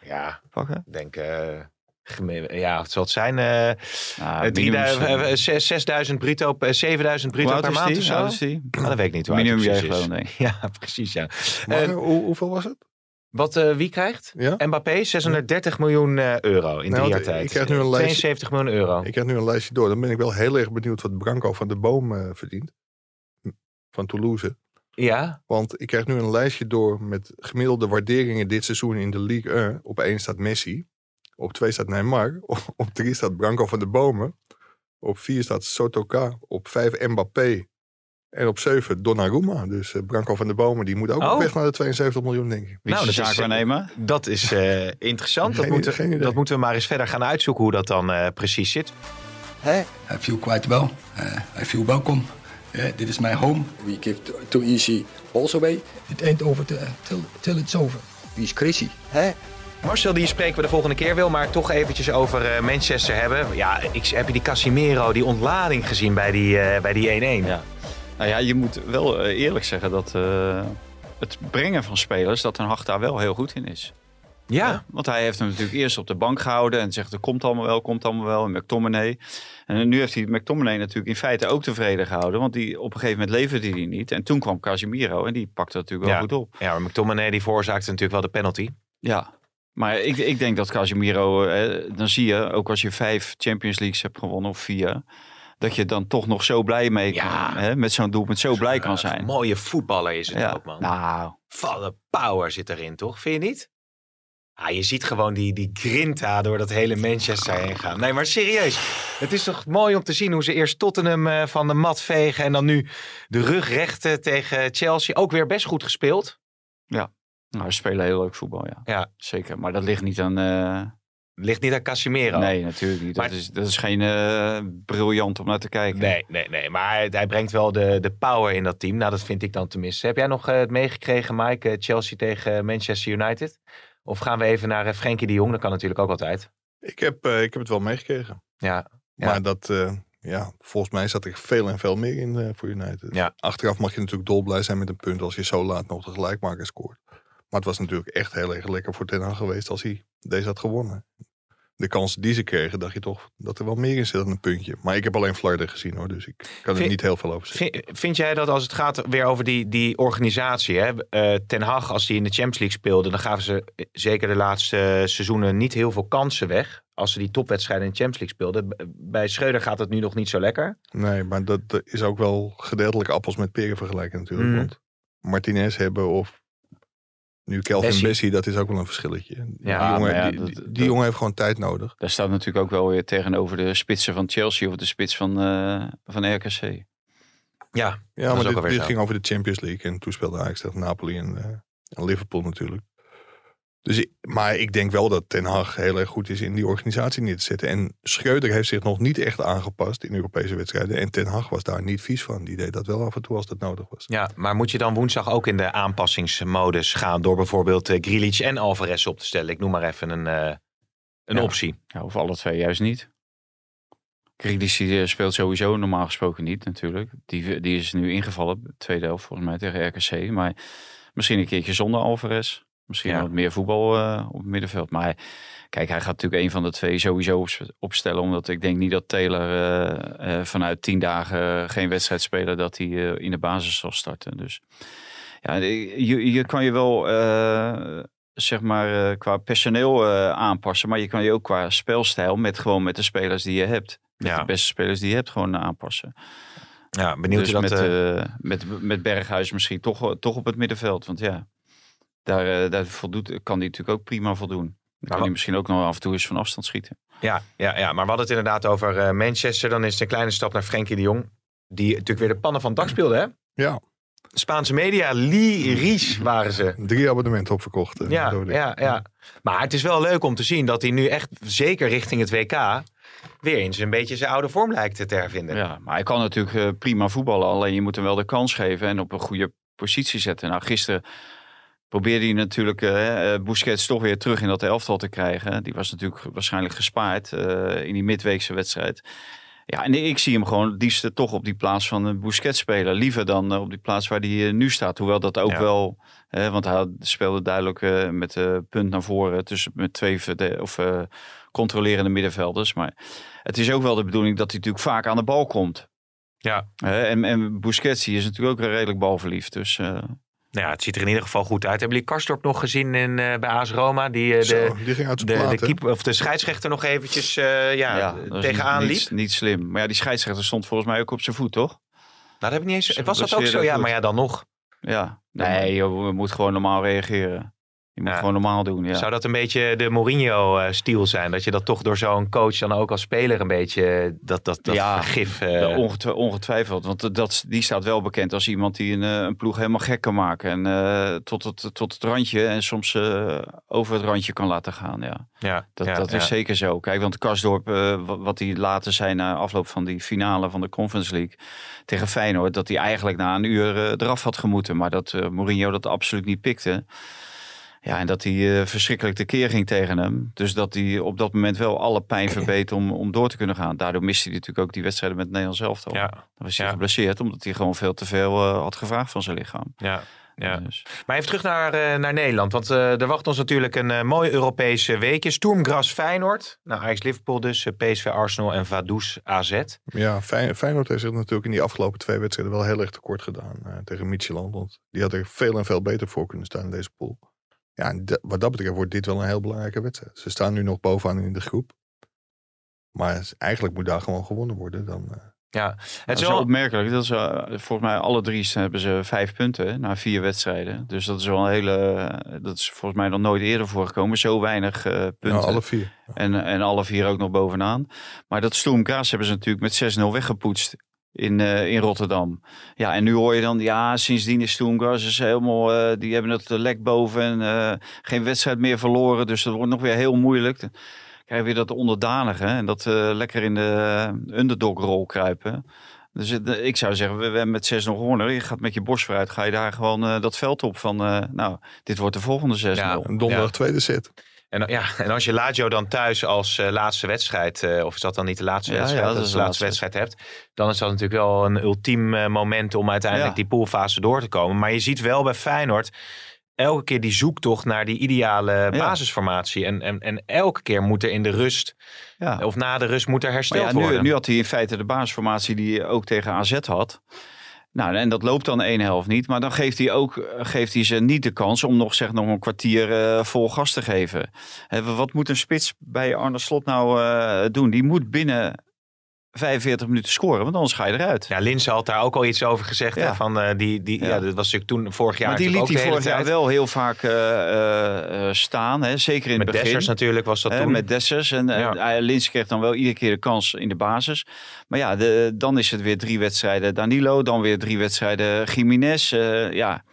Ja, pakken? ik denk... eh, ja, wat zal het zijn? eh Nou, eh, 3000, minimum- eh, zes- 6000 bruto, eh, 7000 Hoe bruto oud per maand of zo? oud is die? Ah, dat weet ik niet Minimum gewoon, ik. Ja, precies, ja. Maar Eh, hoe, hoeveel was het? Wat eh, wie krijgt? Ja? Mbappé 630 miljoen eh, euro in Nou, drie jaar tijd. ik krijg nu een lijstje- 72 miljoen euro. Ik krijg nu een lijstje door. Dan ben ik wel heel erg benieuwd wat Branco van de Boom eh, verdient. Van Toulouse. Ja, Want ik krijg nu een lijstje door met gemiddelde waarderingen dit seizoen in de Ligue 1. Op 1 staat Messi. Op 2 staat Neymar. Op 3 staat Branco van de Bomen. Op 4 staat Sotoka. Op 5 Mbappé. En op 7 Donnarumma. Dus eh, Branco van de Bomen die moet ook Oh. op weg naar de 72 miljoen, denk ik. Wie Nou, de dat is- zaakwaarnemer? dat is eh, interessant. Dat moeten, dat moeten we maar eens verder gaan uitzoeken hoe dat dan eh, precies zit. I feel quite well. Uh, I feel welcome. Uh, dit is mijn home. We give too, too easy balls away. It ain't over till, till, till it's over. Wie is crazy? Marcel, die spreken we de volgende keer wel, maar toch eventjes over eh, Manchester hebben. Ja, ik, heb je die Casimiro, die ontlading gezien bij die eh, bij die 1-1? Ja. Nou ja, je moet wel eh, eerlijk zeggen dat eh, het brengen van spelers, dat Ten Hag daar wel heel goed in is. Ja. Want hij heeft hem natuurlijk eerst op de bank gehouden en zegt er komt allemaal wel, komt allemaal wel. En McTominay. En nu heeft hij McTominay natuurlijk in feite ook tevreden gehouden. Want die, op een gegeven moment leverde hij niet. En toen kwam Casemiro en die pakte natuurlijk wel Ja. goed op. Ja, maar McTominay die veroorzaakte natuurlijk wel de penalty. Ja. Maar ik, ik denk dat Casemiro, eh, dan zie je, ook als je vijf Champions Leagues hebt gewonnen of vier, dat je dan toch nog zo blij mee kan, Ja. hè, met zo'n doelpunt zo blij kan zijn. Mooie voetballer is het Ja. ook, man. Nou, Volle power zit erin, toch? Vind je niet? Ah, je ziet gewoon die, die grinta door dat hele Manchester heen gaan. Nee, maar serieus. Het is toch mooi om te zien hoe ze eerst Tottenham eh, van de mat vegen. En dan nu de rug rechten tegen Chelsea. Ook weer best goed gespeeld. nou, ze spelen heel leuk voetbal, ja. Ja. Zeker. Maar dat ligt niet aan... eh, Ligt niet aan Casemiro. Nee, natuurlijk niet. Dat, is, dat is geen eh, briljant om naar te kijken. Nee, nee, nee. Maar hij, hij brengt wel de, de power in dat team. Nou, dat vind ik dan tenminste. Heb jij nog eh, het meegekregen, Mike? eh, Chelsea tegen Manchester United? Of gaan we even naar uh, Frenkie de Jong? Dat kan natuurlijk ook altijd. Ik heb, eh, ik heb het wel meegekregen. Ja, Ja. Maar dat, eh, ja, volgens mij zat er veel en veel meer in voor United. Ja. Achteraf mag je natuurlijk dolblij zijn met een punt als je zo laat nog de gelijkmaker scoort. Maar het was natuurlijk echt heel erg lekker voor Ten Hag geweest als hij deze had gewonnen. De kansen die ze kregen, dacht je toch dat er wel meer in zit dan een puntje. Maar ik heb alleen Flarden gezien hoor, dus ik kan er niet heel veel over zeggen. Vind, vind jij dat als het gaat weer over die, die organisatie, hè? eh, Ten Hag als die in de Champions League speelde, dan gaven ze eh, zeker de laatste seizoenen niet heel veel kansen weg. Als ze die topwedstrijden in de Champions League speelden. Bij Schreuder gaat het nu nog niet zo lekker. Nee, maar dat eh, is ook wel gedeeltelijk appels met peren vergelijken natuurlijk. Mhm. Want Martinez hebben of nu Kelvin Bessie. Bessie, dat is ook wel een verschilletje. Ja, die jongen, ja, die, dat- die- jongen heeft gewoon tijd nodig. Daar staat natuurlijk ook wel weer tegenover de spitsen van Chelsea of de spits van, eh, van RKC. Ja, Ja, maar dit, ging over de Champions League. En toen speelde Ajax tegen Napoli en, eh, en Liverpool natuurlijk. Dus, ik- maar ik denk wel dat Ten Hag heel erg goed is in die organisatie neer te zetten. En Schreuder heeft zich nog niet echt aangepast in Europese wedstrijden. En Ten Hag was daar niet vies van. Die deed dat wel af en toe als dat nodig was. ja, maar moet je dan woensdag ook in de aanpassingsmodus gaan door bijvoorbeeld Grealish en Alvarez op te stellen? Ik noem maar even een, eh, een Ja. optie. Ja, of alle twee juist niet. Grealish eh, speelt sowieso normaal gesproken niet natuurlijk. Die, die is nu ingevallen, tweede helft volgens mij tegen RKC. Maar misschien een keertje zonder Alvarez. Misschien Ja. wat meer voetbal eh, op het middenveld. Maar kijk, hij gaat natuurlijk een van de twee sowieso op- opstellen. Omdat ik denk niet dat Taylor eh, eh, vanuit tien dagen geen wedstrijd spelen... dat hij in de basis zal starten. Dus ja, je, je kan je wel... zeg maar, qua personeel aanpassen. Maar je kan je ook qua spelstijl met gewoon met de spelers die je hebt. Met Ja. de beste spelers die je hebt gewoon aanpassen. Ja, benieuwd dus dat... met, met, met Berghuis misschien toch, toch op het middenveld. Want ja, daar, eh, daar voldoet, kan hij natuurlijk ook prima voldoen. Dan kan hij misschien ook nog af en toe eens van afstand schieten. Ja, ja, ja, maar we hadden het inderdaad over eh, Manchester. Dan is het een kleine stap naar Frenkie de Jong. Die natuurlijk weer de pannen van het dak speelde, hè? Ja, Spaanse media, lyrisch waren ze. drie abonnementen opverkocht. eh, Ja, ja, ja. Maar het is wel leuk om te zien dat hij nu echt, zeker richting het WK, weer eens een beetje zijn oude vorm lijkt te hervinden. Ja, maar hij kan natuurlijk prima voetballen. Alleen je moet hem wel de kans geven en op een goede positie zetten. Nou, gisteren probeerde hij natuurlijk eh, Busquets toch weer terug in dat elftal te krijgen. Die was natuurlijk waarschijnlijk gespaard eh, in die midweekse wedstrijd. Ja, en ik zie hem gewoon het liefst toch op die plaats van een Busquets spelen. Liever dan op die plaats waar hij nu staat. Hoewel dat ook Ja. wel... want hij speelde duidelijk met punt naar voren tussen met twee of, controlerende middenvelders. Maar het is ook wel de bedoeling dat hij natuurlijk vaak aan de bal komt. Ja. En, en Busquets is natuurlijk ook redelijk balverliefd. Dus Nou ja, het ziet er in ieder geval goed uit. Hebben jullie Karstorp nog gezien in, eh, bij AS Roma? Die, eh, Zo, de, die ging uit de, plaat, of de scheidsrechter nog eventjes eh, ja, dat is tegenaan niet, liep? Niet slim. Maar ja, die scheidsrechter stond volgens mij ook op zijn voet, toch? Nou, dat heb ik niet eens. Ze Was dat ook zo? Ja, maar ja, dan nog. Ja, nee, je moet gewoon normaal reageren. Je moet Ja. gewoon normaal doen, ja. Zou dat een beetje de Mourinho-stiel zijn? Dat je dat toch door zo'n coach dan ook als speler een beetje dat, dat, dat Ja, vergif... Ja, eh, ongetwi- ongetwijfeld, want dat, die staat wel bekend als iemand die een, eh, een ploeg helemaal gek kan maken. En eh, tot, het, tot het randje en soms eh, over het randje kan laten gaan. Ja. ja, Dat, ja, dat is zeker zo. Kijk, want Karsdorp, eh, wa- wat hij later zei na afloop van die finale van de Conference League tegen Feyenoord, dat hij eigenlijk na een uur eh, eraf had gemoeten. Maar dat eh, Mourinho dat absoluut niet pikte. Ja, en dat hij eh, verschrikkelijk tekeer ging tegen hem. Dus dat hij op dat moment wel alle pijn verbeet om, om door te kunnen gaan. Daardoor miste hij natuurlijk ook die wedstrijden met het Nederlands elftal. Ja, Dan was hij Ja. geblesseerd, omdat hij gewoon veel te veel eh, had gevraagd van zijn lichaam. ja, ja. Dus, Maar even terug naar, eh, naar Nederland. Want eh, er wacht ons natuurlijk een eh, mooi Europees eh, weekje. Sturmgras Feyenoord. Nou, Ajax Liverpool dus. PSV Arsenal en Vaduz AZ. Ja, Fey- Feyenoord heeft zich natuurlijk in die afgelopen twee wedstrijden wel heel erg tekort gedaan eh, tegen Midtjylland. Want die had er veel en veel beter voor kunnen staan in deze pool. Ja, wat dat betreft wordt dit wel een heel belangrijke wedstrijd. Ze staan nu nog bovenaan in de groep. Maar eigenlijk moet daar gewoon gewonnen worden. Dan, eh, Ja, het is wel opmerkelijk. Dat is, eh, volgens mij alle drie hebben ze vijf punten na vier wedstrijden. Dus dat is wel een hele. Dat is volgens mij nog nooit eerder voorgekomen. Zo weinig eh, punten. nou, alle vier. En, en alle vier ook nog bovenaan. Maar dat Stoem Kaas hebben ze natuurlijk met 6-0 weggepoetst. In, eh, in Rotterdam. Ja, en nu hoor je dan, ja, sindsdien is Stoemgas is helemaal, eh, die hebben het lek boven en eh, geen wedstrijd meer verloren. Dus dat wordt nog weer heel moeilijk. Dan krijg je weer dat onderdanige en dat eh, lekker in de underdog-rol kruipen. Dus ik zou zeggen, we, we hebben met 6 nog gewonnen. Je gaat met je borst vooruit, ga je daar gewoon eh, dat veld op van, eh, nou, dit wordt de volgende 6-0. Ja. Een donderdag tweede set. En, ja, en als je Lazio dan thuis als eh, laatste wedstrijd, eh, of is dat dan niet de laatste Ja, wedstrijd, ja, dat is de laatste wedstrijd hebt, dan is dat natuurlijk wel een ultiem eh, moment om uiteindelijk Ja. die poolfase door te komen. Maar je ziet wel bij Feyenoord elke keer die zoektocht naar die ideale basisformatie. En, en, en elke keer moet er in de rust, Ja. of na de rust, moet er hersteld nu, worden. nu had hij in feite de basisformatie die hij ook tegen AZ had. Nou, en dat loopt dan één helft niet. Maar dan geeft hij, ook, eh, geeft hij ze niet de kans om nog, zeg, nog een kwartier eh, vol gas te geven. Wat moet een spits bij Arne Slot nou eh, doen? Die moet binnen 45 minuten scoren, want anders ga je eruit. Ja, Linse had daar ook al iets over gezegd. Ja. Hè, van, eh, die, die, ja. Ja. dat was natuurlijk toen vorig jaar maar die liet hij vorig jaar wel heel vaak eh, eh, staan. Hè? Zeker in Met het begin. Dessers natuurlijk was dat toen. met Dessers. En Ja. ja. Lins kreeg dan wel iedere keer de kans in de basis. Maar ja, de, dan is het weer drie wedstrijden Danilo. Dan weer drie wedstrijden Jiménez. Ja,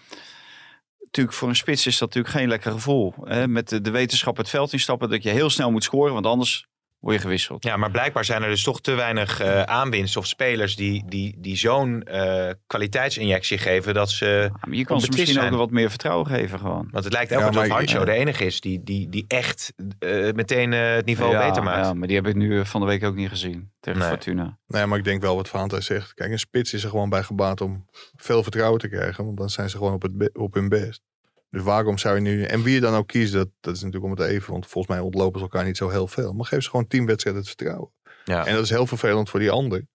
natuurlijk voor een spits is dat natuurlijk geen lekker gevoel. Hè? Met de, de wetenschap het veld instappen dat je heel snel moet scoren. Want anders word je gewisseld. Ja, maar blijkbaar zijn er dus toch te weinig eh aanwinst of spelers die, die, die zo'n eh, kwaliteitsinjectie geven dat ze. Ja, je kan ze misschien zijn. ook nog wat meer vertrouwen geven gewoon. Want het lijkt Ja, elke keer ik- Hancho ja. de enige is die, die, die echt eh, meteen eh, het niveau ja, beter maakt. Ja, maar die heb ik nu van de week ook niet gezien tegen Nee. Fortuna. Nee, maar ik denk wel wat Vaantij zegt. Kijk, een spits is er gewoon bij gebaat om veel vertrouwen te krijgen. Want dan zijn ze gewoon op, het be- op hun best. Dus waarom zou je nu... En wie je dan ook kiest, dat, dat is natuurlijk om het even. Want volgens mij ontlopen ze elkaar niet zo heel veel. Maar geef ze gewoon tien wedstrijden het vertrouwen. Ja. En dat is heel vervelend voor die ander.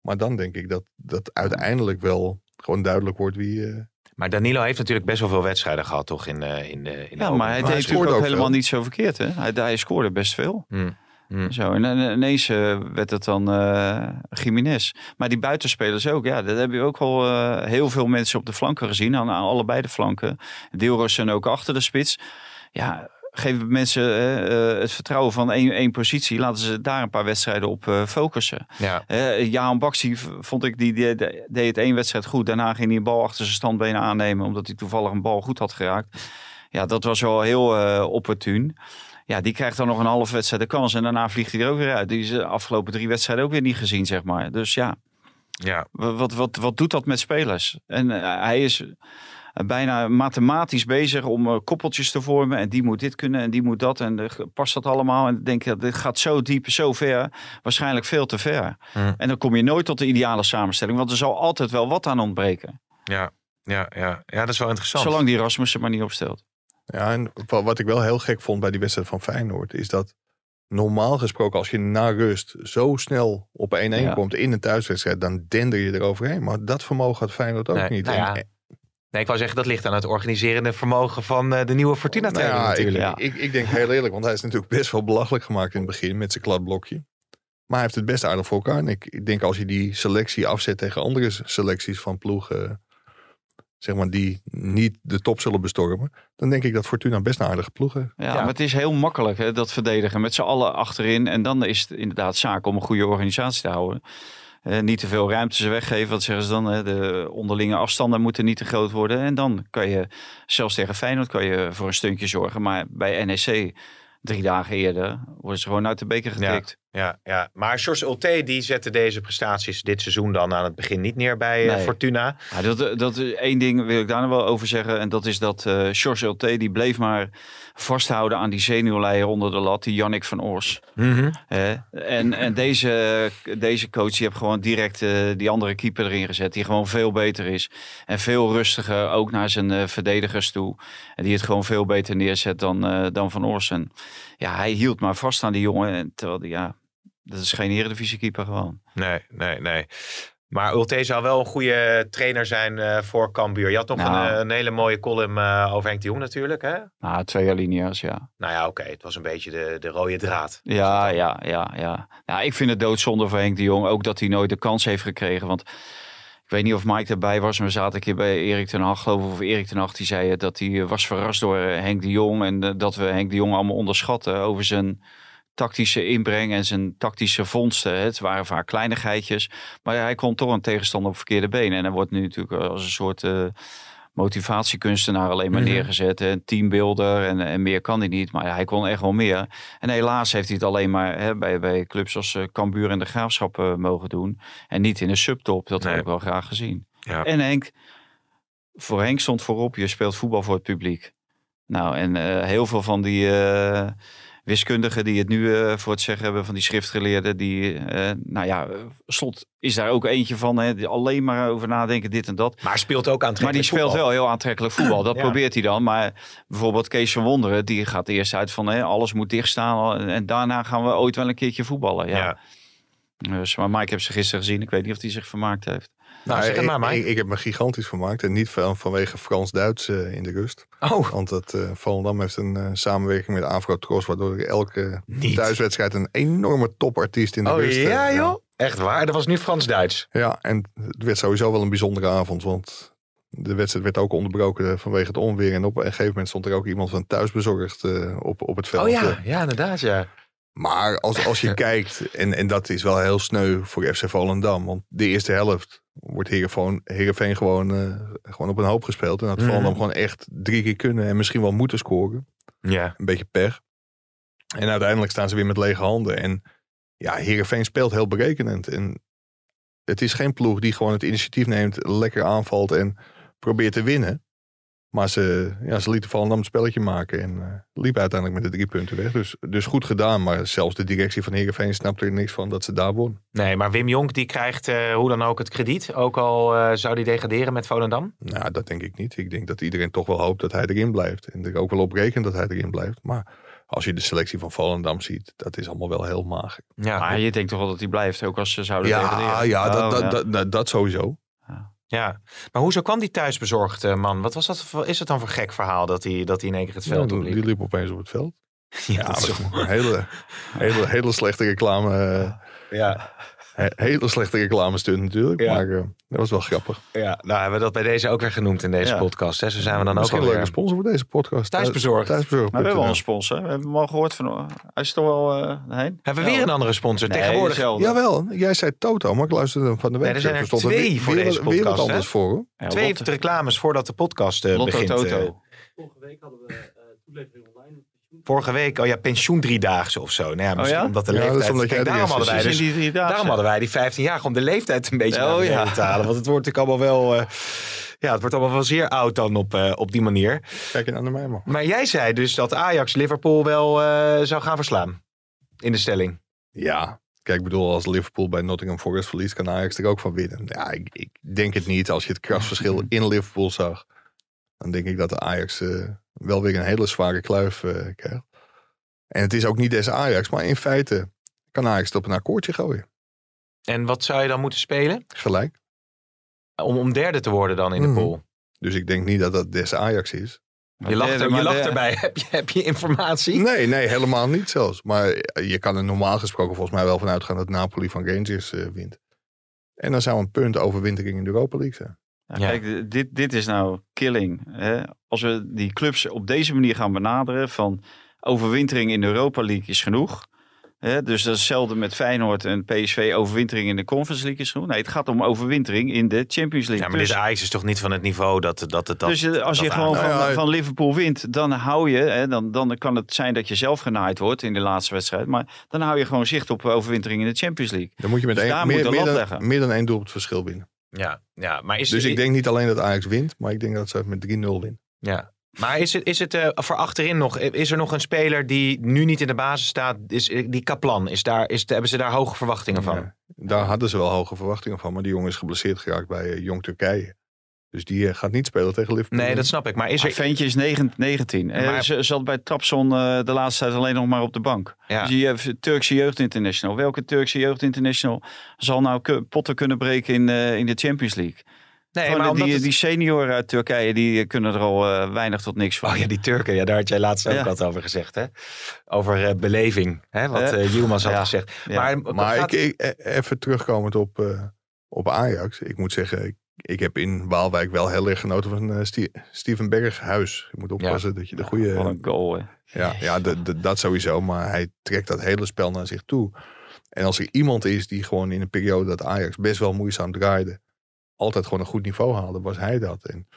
Maar dan denk ik dat dat uiteindelijk wel gewoon duidelijk wordt wie... eh, Maar Danilo heeft natuurlijk best wel veel wedstrijden gehad, toch? In, eh, in in de Ja, maar hij Maar hij deed scoorde natuurlijk ook ook helemaal veel. niet zo verkeerd. Hè? Hij, hij scoorde best veel. Hmm. Hmm. Zo, en, en ineens eh, werd het dan eh Jiménez. Maar die buitenspelers ook. Ja, dat heb je ook wel eh, heel veel mensen op de flanken gezien. Aan, aan allebei de flanken. Deelros en ook achter de spits. Ja, geven mensen het vertrouwen van één, één positie. Laten ze daar een paar wedstrijden op focussen. Ja. Eh Jaan Baxi vond ik, die, die, die deed het één wedstrijd goed. Daarna ging hij een bal achter zijn standbenen aannemen. Omdat hij toevallig een bal goed had geraakt. Ja, dat was wel heel opportun. Ja, die krijgt dan nog een halve wedstrijd de kans. En daarna vliegt hij er ook weer uit. Die is de afgelopen drie wedstrijden ook weer niet gezien, zeg maar. Dus ja, Ja. wa- wat, wat, wat doet dat met spelers? En eh, hij is eh, bijna mathematisch bezig om eh, koppeltjes te vormen. En die moet dit kunnen en die moet dat. En past dat allemaal? En denk, dat dit gaat zo diep, zo ver. Waarschijnlijk veel te ver. Hmm. En dan kom je nooit tot de ideale samenstelling. Want er zal altijd wel wat aan ontbreken. Ja. Ja, ja. ja, dat is wel interessant. Zolang die Rasmussen maar niet opstelt. Ja, en wa- wat ik wel heel gek vond bij die wedstrijd van Feyenoord... is dat normaal gesproken als je na rust zo snel op 1-1 Ja. komt in een thuiswedstrijd... dan dender je eroverheen. Maar dat vermogen had Feyenoord ook Nee, niet. nou En- ja, Nee, ik wou zeggen, dat ligt aan het organiserende vermogen van eh, de nieuwe Fortuna Nou ja, ik, natuurlijk. ik, ik denk heel eerlijk, want hij is natuurlijk best wel belachelijk gemaakt in het begin met zijn kladblokje. Maar hij heeft het best aardig voor elkaar. En ik, ik denk als je die selectie afzet tegen andere selecties van ploegen zeg maar, die niet de top zullen bestormen, dan denk ik dat Fortuna best een aardige ploeg heeft. Ja, maar het is heel makkelijk hè, dat verdedigen met z'n allen achterin. En dan is het inderdaad zaak om een goede organisatie te houden. Eh, niet te veel ruimtes weggeven. Wat zeggen ze dan? Hè? De onderlinge afstanden moeten niet te groot worden. En dan kan je, zelfs tegen Feyenoord, kan je voor een stuntje zorgen. Maar bij NEC, drie dagen eerder, worden ze gewoon uit de beker getikt. Ja, ja. Maar George Ulte die zette deze prestaties dit seizoen dan aan het begin niet neer bij eh, Nee. Fortuna. Ja, dat, dat is één ding wil ik daar nog wel over zeggen. En dat is dat eh George Ulte, die bleef maar vasthouden aan die zenuwleier onder de lat. Die Jannik van Oors. Hè? en en deze, deze coach die heeft gewoon direct eh, die andere keeper erin gezet. Die gewoon veel beter is. En veel rustiger ook naar zijn eh, verdedigers toe. En die het gewoon veel beter neerzet dan, eh, dan Van Oors. En ja, hij hield maar vast aan die jongen. En terwijl die, ja, dat is geen eredivisiekeeper gewoon. Nee, nee, nee. Maar Ulte zou wel een goede trainer zijn eh, voor Cambuur. Je had nog Nou. een, een hele mooie column eh, over Henk de Jong natuurlijk. Hè? Nou, twee alinea's, ja. Nou ja, oké. Het was een beetje de, de rode draad. Ja, ja, ja, ja. Ja, ik vind het doodzonde voor Henk de Jong. Ook dat hij nooit de kans heeft gekregen. Want ik weet niet of Mike erbij was. Maar we zaten een keer bij Erik ten Hag, geloof ik. Of Erik ten Hag, die zei dat hij eh, was verrast door eh, Henk de Jong. En eh, dat we Henk de Jong allemaal onderschatten over zijn tactische inbreng en zijn tactische vondsten. Het waren vaak kleinigheidjes. Maar hij kon toch een tegenstander op verkeerde benen. En hij wordt nu natuurlijk als een soort... eh, motivatiekunstenaar alleen maar Mhm. neergezet. Een teambuilder en, en meer kan hij niet. Maar ja, hij kon echt wel meer. En helaas heeft hij het alleen maar hè, bij, bij clubs als eh, Cambuur en de Graafschap eh, mogen doen. En niet in de subtop. Dat had ik wel graag gezien. Ja. En Henk, voor Henk stond voorop, je speelt voetbal voor het publiek. Nou, en eh, heel veel van die eh, wiskundigen die het nu eh, voor het zeggen hebben, van die schriftgeleerden, die, eh, nou ja, Slot is daar ook eentje van, hè, die alleen maar over nadenken, dit en dat. Maar speelt ook Maar die aantrekkelijk speelt voetbal. wel heel aantrekkelijk voetbal. Dat Ja. probeert hij dan. Maar bijvoorbeeld Kees van Wonderen, die gaat eerst uit van hè, alles moet dichtstaan. En daarna gaan we ooit wel een keertje voetballen. Ja. Ja. Dus, maar Mike heeft ze gisteren gezien. Ik weet niet of hij zich vermaakt heeft. Nou, zeg het maar, ik, Mike. ik, ik heb me gigantisch vermaakt. En niet van, vanwege Frans-Duits eh, in de rust. Oh, Want dat eh Volendam heeft een eh, samenwerking met Afro-Tros. Waardoor elke Niet. thuiswedstrijd een enorme topartiest in de oh rust. eh, ja joh? Echt waar? Dat was nu Frans-Duits. Ja, en het werd sowieso wel een bijzondere avond. Want de wedstrijd werd ook onderbroken vanwege het onweer. En op een gegeven moment stond er ook iemand van thuisbezorgd eh, op, op het veld. Oh ja, ja inderdaad ja. Maar als, als je kijkt, en, en dat is wel heel sneu voor FC Volendam. Want de eerste helft wordt Heerenveen, Heerenveen gewoon, eh, gewoon op een hoop gespeeld. En had Mhm. Volendam gewoon echt drie keer kunnen en misschien wel moeten scoren. Ja. Een beetje pech. En uiteindelijk staan ze weer met lege handen. En ja, Heerenveen speelt heel berekenend. En het is geen ploeg die gewoon het initiatief neemt, lekker aanvalt en probeert te winnen. Maar ze, ja, ze lieten Volendam het spelletje maken en eh liepen uiteindelijk met de drie punten weg. Dus, dus goed gedaan, maar zelfs de directie van Heerenveen snapte er niks van dat ze daar won. Nee, maar Wim Jonk die krijgt eh, hoe dan ook het krediet. Ook al eh, zou die degraderen met Volendam. Nou, dat denk ik niet. Ik denk dat iedereen toch wel hoopt dat hij erin blijft. En er ook wel op rekent dat hij erin blijft. Maar als je de selectie van Volendam ziet, dat is allemaal wel heel mager. Ja, Maar je denkt toch wel dat hij blijft, ook als ze zouden Ja, degraderen? ja, dat, Oh, dat, ja. Dat, dat, dat sowieso. Ja. Maar hoezo kwam die thuisbezorgd eh, man? Wat was dat voor, is het dan voor gek verhaal dat hij, dat hij in één keer het veld Ja, opliep? die liep opeens op het veld. Ja, Ja, dat is een hele, hele, hele slechte reclame. eh, ja. He- hele slechte reclame stunt natuurlijk. Ja. Maar eh, dat was wel grappig. ja, nou hebben we dat bij deze ook weer genoemd in deze Ja. podcast. Hè? Zo zijn we dan Misschien ook een leuke sponsor voor deze podcast. Thuisbezorgd. Thuisbezorgd. Maar we hebben wel een sponsor. We hebben hem al gehoord van. Hij is toch wel eh heen? Hebben we weer een andere sponsor? Nee, Tegenwoordig. dezelfde. Jawel, jij zei Toto, maar ik luisterde hem van de week. Nee, er zijn er twee weer- voor weer- deze Weer wat podcast, anders hè? voor. Ja, Twee Lotte- reclames voordat de podcast eh, Lotto begint. eh. Toto. Vorige week hadden we eh, toelevering. Vorige week, oh ja, pensioen driedaagse of zo. Nou ja, misschien ja? omdat de Ja, dat is leeftijd... omdat Kijk, er daarom hadden wij dus in die. Daarom hadden wij die 15 jaar om de leeftijd een beetje Oh, ja. te halen. Want het wordt natuurlijk allemaal wel... eh, ja, het wordt allemaal wel zeer oud dan op, eh, op die manier. Kijk je naar mij, man. Maar jij zei dus dat Ajax Liverpool wel eh, zou gaan verslaan. In de stelling. Ja, kijk, ik bedoel, als Liverpool bij Nottingham Forest verliest, kan Ajax er ook van winnen. Ja, ik, ik denk het niet. Als je het krasverschil in Liverpool zag, dan denk ik dat de Ajax eh, wel weer een hele zware kluif eh, krijgt. En het is ook niet deze Ajax, maar in feite kan Ajax het op een akkoordje gooien. En wat zou je dan moeten spelen? Gelijk. Om, om derde te worden dan in de Mhm. pool. Dus ik denk niet dat dat deze Ajax is. Je lacht, er, je lacht erbij. Heb je, heb je informatie? Nee, nee, helemaal niet zelfs. Maar je kan er normaal gesproken volgens mij wel van uitgaan dat Napoli van Rangers eh, wint. En dan zou een punt overwintering in de Europa League zijn. Ja, Kijk, dit, dit is nou killing. Hè? Als we die clubs op deze manier gaan benaderen van overwintering in de Europa League is genoeg. Hè? Dus dat is hetzelfde met Feyenoord en PSV. Overwintering in de Conference League is genoeg. Nee, het gaat om overwintering in de Champions League. Ja, maar Dus- dit Ajax is toch niet van het niveau dat, dat het dat. dus eh, als je gewoon van, Nou ja, van Liverpool wint, dan hou je, hè, dan, dan kan het zijn dat je zelf genaaid wordt in de laatste wedstrijd. Maar dan hou je gewoon zicht op overwintering in de Champions League. Dan moet je met Dus één, meer, dan, leggen. meer dan één doelpunt verschil winnen. Ja, ja, maar is Dus ik denk niet alleen dat Ajax wint, maar ik denk dat ze met 3-0 winnen. Ja. Maar is het, is het eh, voor achterin nog, is er nog een speler die nu niet in de basis staat? Is, eh, die Kaplan, is daar, is, hebben ze daar hoge verwachtingen van? Ja, daar hadden ze wel hoge verwachtingen van, maar die jongen is geblesseerd geraakt bij eh, Jong Turkije. Dus die eh, gaat niet spelen tegen Liverpool. Nee, dat snap ik. Maar is Het er... ventje is 9, 19. Eh, Maar- ze zat bij Trapson eh, de laatste tijd alleen nog maar op de bank. Ja. Dus je hebt Turkse Jeugd International. Welke Turkse Jeugd International zal nou potten kunnen breken in, eh, in de Champions League? Nee, maar die, het- die senioren uit Turkije die kunnen er al weinig tot niks van. Oh ja, die Turken, ja, daar had jij laatst ook Ja. wat over gezegd, hè? Over eh, beleving, hè? Wat Yilmaz had Ja. gezegd. Ja. Maar, Maar gaat- ik, ik, eh, even terugkomend op, eh, op Ajax. Ik moet zeggen, ik, ik heb in Waalwijk wel heel erg genoten van eh, Stie- Steven Berghuis. Je moet oppassen dat je de goede... Wat een goal, hè. Ja, ja de, de- dat sowieso. Maar hij trekt dat hele spel naar zich toe. En als er iemand is die gewoon in een periode dat Ajax best wel moeizaam draaide, altijd gewoon een goed niveau haalde, was hij dat. En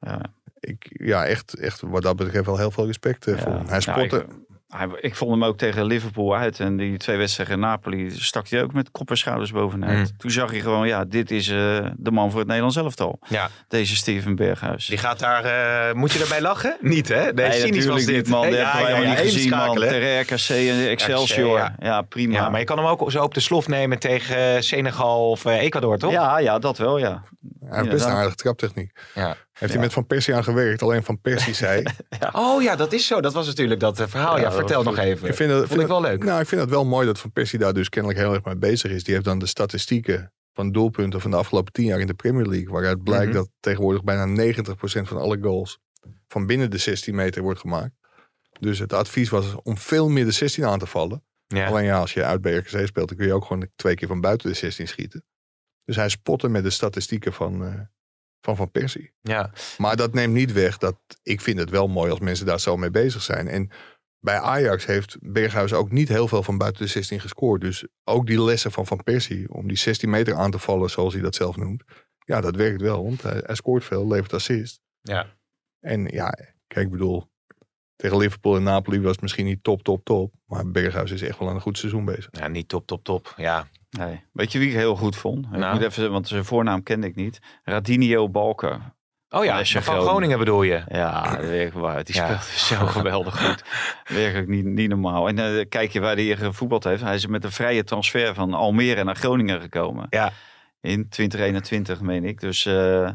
Ja. ik, ja, echt, echt wat dat betreft wel heel veel respect eh, voor hem. Hij Ja, spotte. ik, hij, ik vond hem ook tegen Liverpool uit. En die twee wedstrijden in Napoli stak hij ook met kop en schouders bovenuit. Mm. Toen zag je gewoon, ja, dit is eh, de man voor het Nederlands elftal. ja, Deze Steven Berghuis. die gaat daar... eh, moet je erbij lachen? Niet, hè? Nee, Nee, cynisch was natuurlijk dit. niet, man. Die Ja, ja, ja, niet gezien, man. Tegen RKC en Excelsior. ja. Ja, prima. Ja, maar je kan hem ook zo op de slof nemen tegen eh, Senegal of Ecuador, toch? ja, ja, dat wel, ja. Hij heeft best een aardige traptechniek. Ja. Heeft hij met Van Persie aan gewerkt. Alleen Van Persie zei... Oh ja, dat is zo. Dat was natuurlijk dat eh, verhaal. Ja, vertel nog even. Ik vind dat, Vond ik wel leuk. Nou, ik vind het wel mooi dat Van Persie daar dus kennelijk heel erg mee bezig is. Die heeft dan de statistieken van doelpunten van de afgelopen tien jaar in de Premier League. Waaruit blijkt Mhm. dat tegenwoordig bijna 90% van alle goals van binnen de 16 meter wordt gemaakt. Dus het advies was om veel meer de 16 aan te vallen. Ja. Alleen ja, als je uit bij RKC speelt, dan kun je ook gewoon twee keer van buiten de 16 schieten. Dus hij spotte met de statistieken van eh, van, van Persie. Ja. Maar dat neemt niet weg dat ik vind het wel mooi als mensen daar zo mee bezig zijn. En bij Ajax heeft Berghuis ook niet heel veel van buiten de 16 gescoord. Dus ook die lessen van Van Persie om die 16 meter aan te vallen, zoals hij dat zelf noemt. Ja, dat werkt wel, want hij, hij scoort veel, levert assist. Ja. En ja, kijk, ik bedoel, tegen Liverpool en Napoli was het misschien niet top, top, top. Maar Berghuis is echt wel aan een goed seizoen bezig. Ja, niet top, top, top. Ja. Nee. Weet je wie ik heel goed vond? Ik Nou. moet even, want zijn voornaam kende ik niet. Radinio Balker. Oh ja, Van Groningen bedoel je? Ja, waar. Die Ja. speelt zo geweldig goed. Werkelijk niet, niet normaal. En eh, kijk je waar hij gevoetbald heeft. Hij is met een vrije transfer van Almere naar Groningen gekomen. Ja. In 2021, meen ik. Dus eh,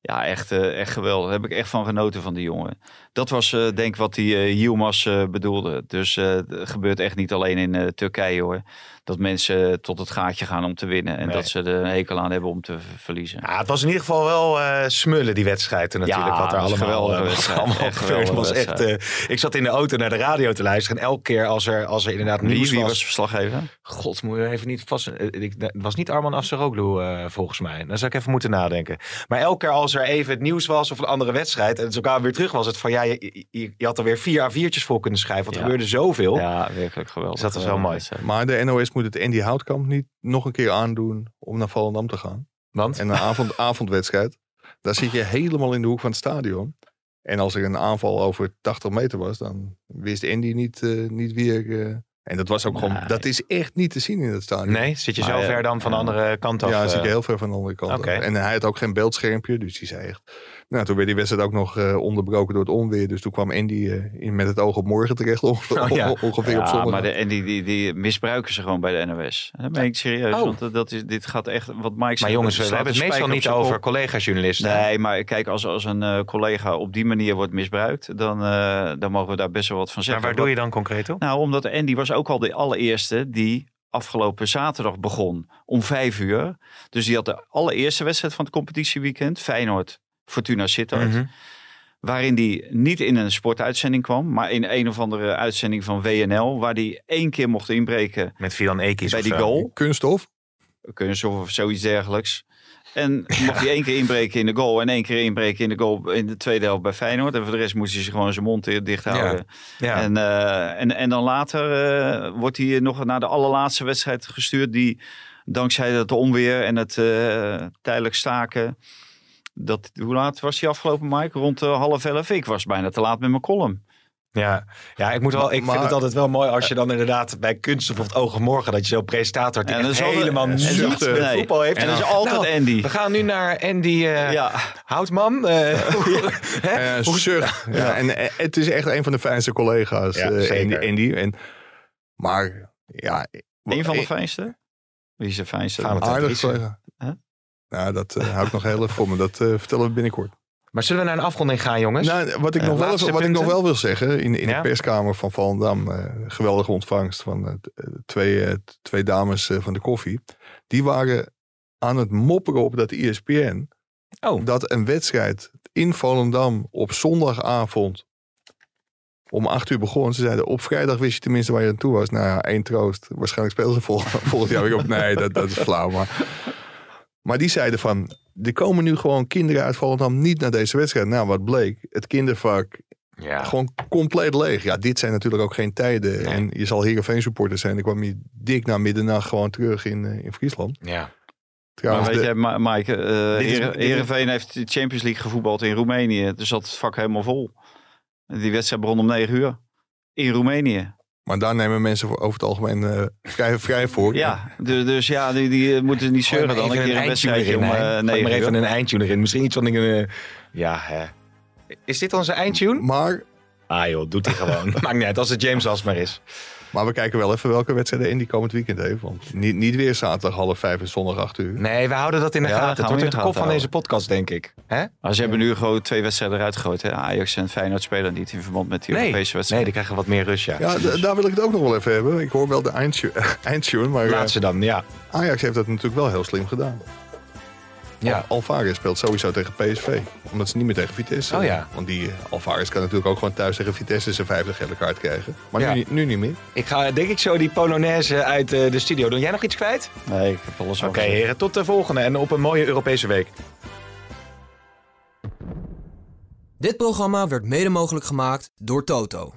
ja, echt, eh, echt geweldig. Daar heb ik echt van genoten van die jongen. Dat was eh, denk ik wat die eh Yilmaz bedoelde. Dus het gebeurt echt niet alleen in Turkije hoor. Dat mensen tot het gaatje gaan om te winnen. En Nee. dat ze er een hekel aan hebben om te verliezen. Ja, het was in ieder geval wel eh, smullen, die wedstrijd natuurlijk. Ja, wat er het allemaal, geweldige eh, wedstrijd. allemaal Echt gebeurd was. Echt, eh, ik zat in de auto naar de radio te luisteren. En elke keer als er, als er inderdaad Wie, nieuws wie was... was verslaggever? God, moet je even niet vast... eh, ik- Het was niet Arman Afsaroglu eh volgens mij. Dan zou ik even moeten nadenken. Maar elke keer als er even het nieuws was of een andere wedstrijd... en ze kwamen weer terug, was het van... Ja, je, je, je had er weer vier A4'tjes voor kunnen schrijven. Want er Ja. gebeurde zoveel. Ja, werkelijk geweldig. Dus dat was wel mooi. Maar de NOS moet het Andy Houtkamp niet nog een keer aandoen om naar Volendam te gaan. Want? En een avond, avondwedstrijd, daar zit je helemaal in de hoek van het stadion. En als er een aanval over 80 meter was, dan wist Andy niet, eh, niet wie er... eh, en dat was ook gewoon, Nee. dat is echt niet te zien in het stadion. Nee, zit je Maar, zo eh, ver dan van de andere kant af? Ja, zit je heel ver van de andere kant. af. En hij had ook geen beeldschermpje, dus die zei echt... Nou, toen werd die wedstrijd ook nog eh, onderbroken door het onweer. Dus toen kwam Andy eh, in met het oog op morgen terecht. ongeveer Oh, ja. ongeveer op Ja, zondag. maar de, en die, die, die misbruiken ze gewoon bij de NOS. En dat ben ik serieus. Oh. Want dat is, dit gaat echt, wat Mike zegt. Maar jongens, we hebben het meestal niet over collega-journalisten. Nee, maar kijk, als, als een eh, collega op die manier wordt misbruikt, dan, eh, dan mogen we daar best wel wat van Maar zeggen. waar doe je dan concreet op? Nou, omdat Andy was ook al de allereerste die afgelopen zaterdag begon om vijf uur. Dus die had de allereerste wedstrijd van het competitieweekend, Feyenoord, Fortuna Sittard. Mhm. Waarin die niet in een sportuitzending kwam, maar in een of andere uitzending van WNL. Waar die één keer mocht inbreken Met Filan Ekis bij of die goal. Kunststof? Kunst of zoiets dergelijks. En mocht hij één keer inbreken in de goal en één keer inbreken in de goal in de tweede helft bij Feyenoord. En voor de rest moest hij zich gewoon zijn mond dicht houden. Ja. En, eh, en, en dan later eh, wordt hij nog naar de allerlaatste wedstrijd gestuurd. Die dankzij het onweer en het eh, tijdelijk staken. Dat, hoe laat was hij afgelopen, Mike? Rond uh, half elf. Ik was bijna te laat met mijn column. Ja, ja ik, moet wel, ik Maar- vind het altijd wel mooi als je dan inderdaad bij kunst bijvoorbeeld Ogenmorgen, dat je zo'n presentator die En echt dat is helemaal nee. voetbal heeft. En dat dan- is altijd nou, Andy. We gaan nu naar Andy eh Ja. Houtman. hè? Hoe- zucht. Ja, en het is echt een van de fijnste collega's. Ja, eh. Andy, Andy. En, maar ja, Een van de fijnste? Wie is de fijnste? Aardig collega. Nou, dat eh, hou ik nog heel even voor me. Dat eh, vertellen we binnenkort. Maar zullen we naar een afronding gaan, jongens? Nou, wat ik, Eh, nog, wel, wat ik nog wel wil zeggen, in, in Ja? de perskamer van Volendam, geweldige ontvangst van twee, twee dames van de koffie. Die waren aan het mopperen op dat ESPN. Oh. Dat een wedstrijd in Volendam op zondagavond om acht uur begon. Ze zeiden, op vrijdag wist je tenminste waar je aan toe was. Nou ja, één troost. Waarschijnlijk spelen ze vol, volgend jaar weer op. Nee, dat, dat is flauw. Maar, maar die zeiden van, er komen nu gewoon kinderen uit Volendam niet naar deze wedstrijd. Nou, wat bleek? Het kindervak ja. gewoon compleet leeg. Ja, dit zijn natuurlijk ook geen tijden. En je zal Heerenveen supporter zijn. Ik kwam hier dik na middernacht gewoon terug in, eh, in Friesland. ja. Maar Trouwens, weet de- je, Mike, eh dit is- Heerenveen heeft de Champions League gevoetbald in Roemenië. Dus het vak helemaal vol. Die wedstrijd begon om 9 uur. In Roemenië. Maar daar nemen mensen voor, over het algemeen eh, vrij, vrij voor. Ja, dus, dus ja, die, die eh, moeten niet zeuren dan een keer een wedstrijdje om erin. eh 9 maar even een eindtune erin. Misschien iets van dingen. eh, ja, hè. Is dit onze eindtune? Maar, Ah joh, doet hij gewoon. Maakt niet uit als het James As maar is. Maar we kijken wel even welke wedstrijden Indy komend weekend heeft. Want niet, niet weer zaterdag half vijf en zondag acht uur. Nee, we houden dat in de Ja, gaten. we wordt in de de kop van deze podcast, denk ik. Hè? Maar ze hebben nu gewoon twee wedstrijden eruit gegooid. Hè? Ajax en Feyenoord spelen niet in verband met die Nee. Europese nee, wedstrijden. die krijgen wat meer rust, ja. Ja, daar wil ik het ook nog wel even hebben. Ik hoor wel de eindtune, eindtune maar eh, Laat ze dan, ja. Ajax heeft dat natuurlijk wel heel slim gedaan. Ja. Al- Alvarez speelt sowieso tegen PSV. Omdat ze niet meer tegen Vitesse. Oh ja. Want die eh, Alvarez kan natuurlijk ook gewoon thuis tegen Vitesse zijn vijfde gele kaart krijgen. Maar Ja. nu, niet- nu niet meer. Ik ga denk ik zo die Polonaise uit eh, de studio doen. Jij nog iets kwijt? Nee, ik heb alles Oké heren, tot de volgende en op een mooie Europese week. Dit programma werd mede mogelijk gemaakt door Toto.